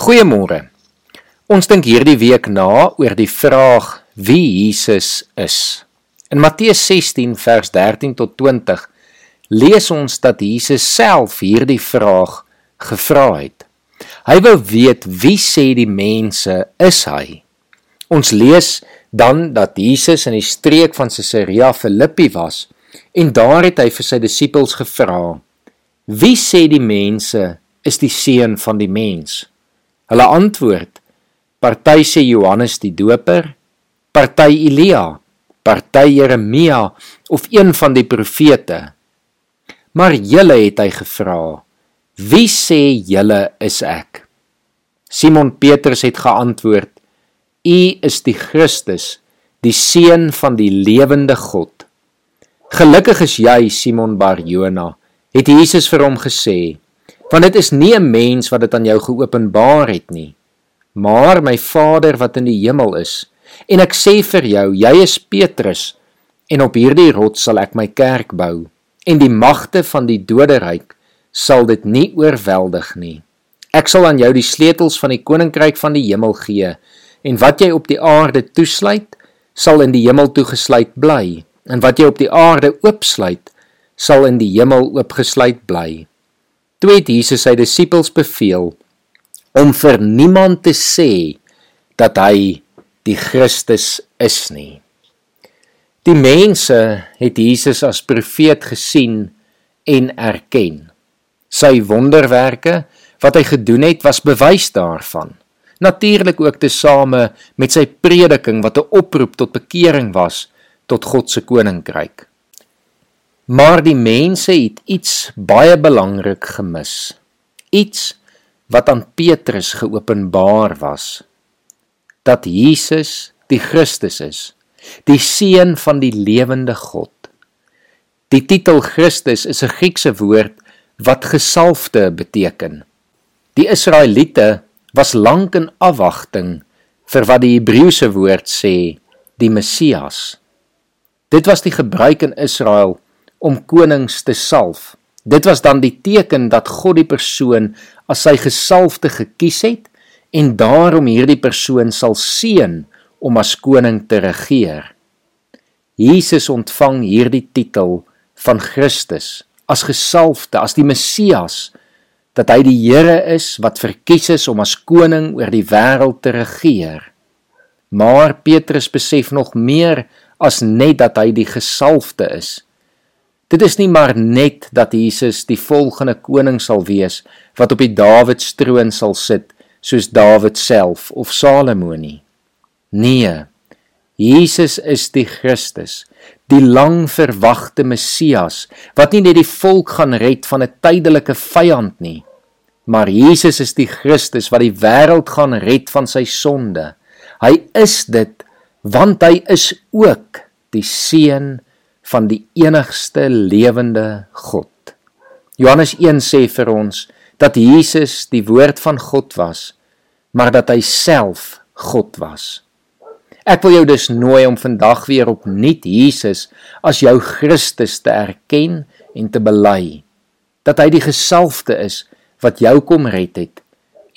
Goeiemôre. Ons dink hierdie week na oor die vraag wie Jesus is. In Matteus 16 vers 13 tot 20 lees ons dat Jesus self hierdie vraag gevra het. Hy wou weet wie sê die mense is hy? Ons lees dan dat Jesus in die streek van Caesarea Philippi was en daar het hy vir sy disippels gevra: "Wie sê die mense is die seun van die mens?" Hulle antwoord: Party sê Johannes die Doper, party Elia, party Jeremia of een van die profete. Maar julle het hy gevra: Wie sê julle is ek? Simon Petrus het geantwoord: U is die Christus, die seun van die lewende God. Gelukkig is jy, Simon Bar-Jona, het Jesus vir hom gesê want dit is nie 'n mens wat dit aan jou geopenbaar het nie maar my Vader wat in die hemel is. En ek sê vir jou jy is Petrus en op hierdie rots sal ek my kerk bou en die magte van die doderyk sal dit nie oorweldig nie. Ek sal aan jou die sleutels van die koninkryk van die hemel gee en wat jy op die aarde toesluit sal in die hemel toegesluit bly en wat jy op die aarde oopsluit sal in die hemel oopgesluit bly Toe het Jesus sy disippels beveel om vir niemand te sê dat hy die Christus is nie. Die mense het Jesus as profeet gesien en erken. Sy wonderwerke wat hy gedoen het was bewys daarvan. Natuurlik ook tesame met sy prediking wat 'n oproep tot bekering was tot God se koninkryk. Maar die mense het iets baie belangrik gemis. Iets wat aan Petrus geopenbaar was. Dat Jesus die Christus is, die seun van die lewende God. Die titel Christus is 'n Griekse woord wat gesalfde beteken. Die Israeliete was lank in afwagting vir wat die Hebreëse woord sê, die Messias. Dit was die gebruik in Israel om konings te salf. Dit was dan die teken dat God die persoon as sy gesalfde gekies het en daarom hierdie persoon sal seën om as koning te regeer. Jesus ontvang hierdie titel van Christus as gesalfde, as die Messias, dat hy die Here is wat verkies is om as koning oor die wêreld te regeer. Maar Petrus besef nog meer as net dat hy die gesalfde is. Dit is nie maar net dat Jesus die volgende koning sal wees wat op die Dawidstroon sal sit soos Dawid self of Salomo nie. Nee. Jesus is die Christus, die lang verwagte Messias wat nie net die volk gaan red van 'n tydelike vyand nie, maar Jesus is die Christus wat die wêreld gaan red van sy sonde. Hy is dit want hy is ook die seun van die enigste lewende God. Johannes 1 sê vir ons dat Jesus die woord van God was, maar dat hy self God was. Ek wil jou dus nooi om vandag weer opnuut Jesus as jou Christus te erken en te bely. Dat hy die gesalfde is wat jou kom red het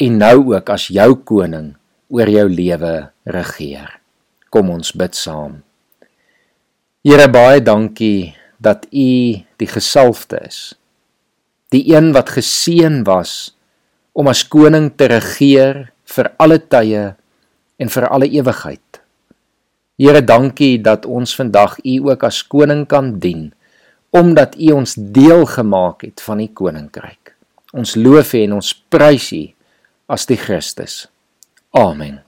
en nou ook as jou koning oor jou lewe regeer. Kom ons bid saam. Here baie dankie dat U die gesalfde is. Die een wat geseën was om as koning te regeer vir alle tye en vir alle ewigheid. Here dankie dat ons vandag U ook as koning kan dien omdat U ons deel gemaak het van U koninkryk. Ons loof U en ons prys U as die Christus. Amen.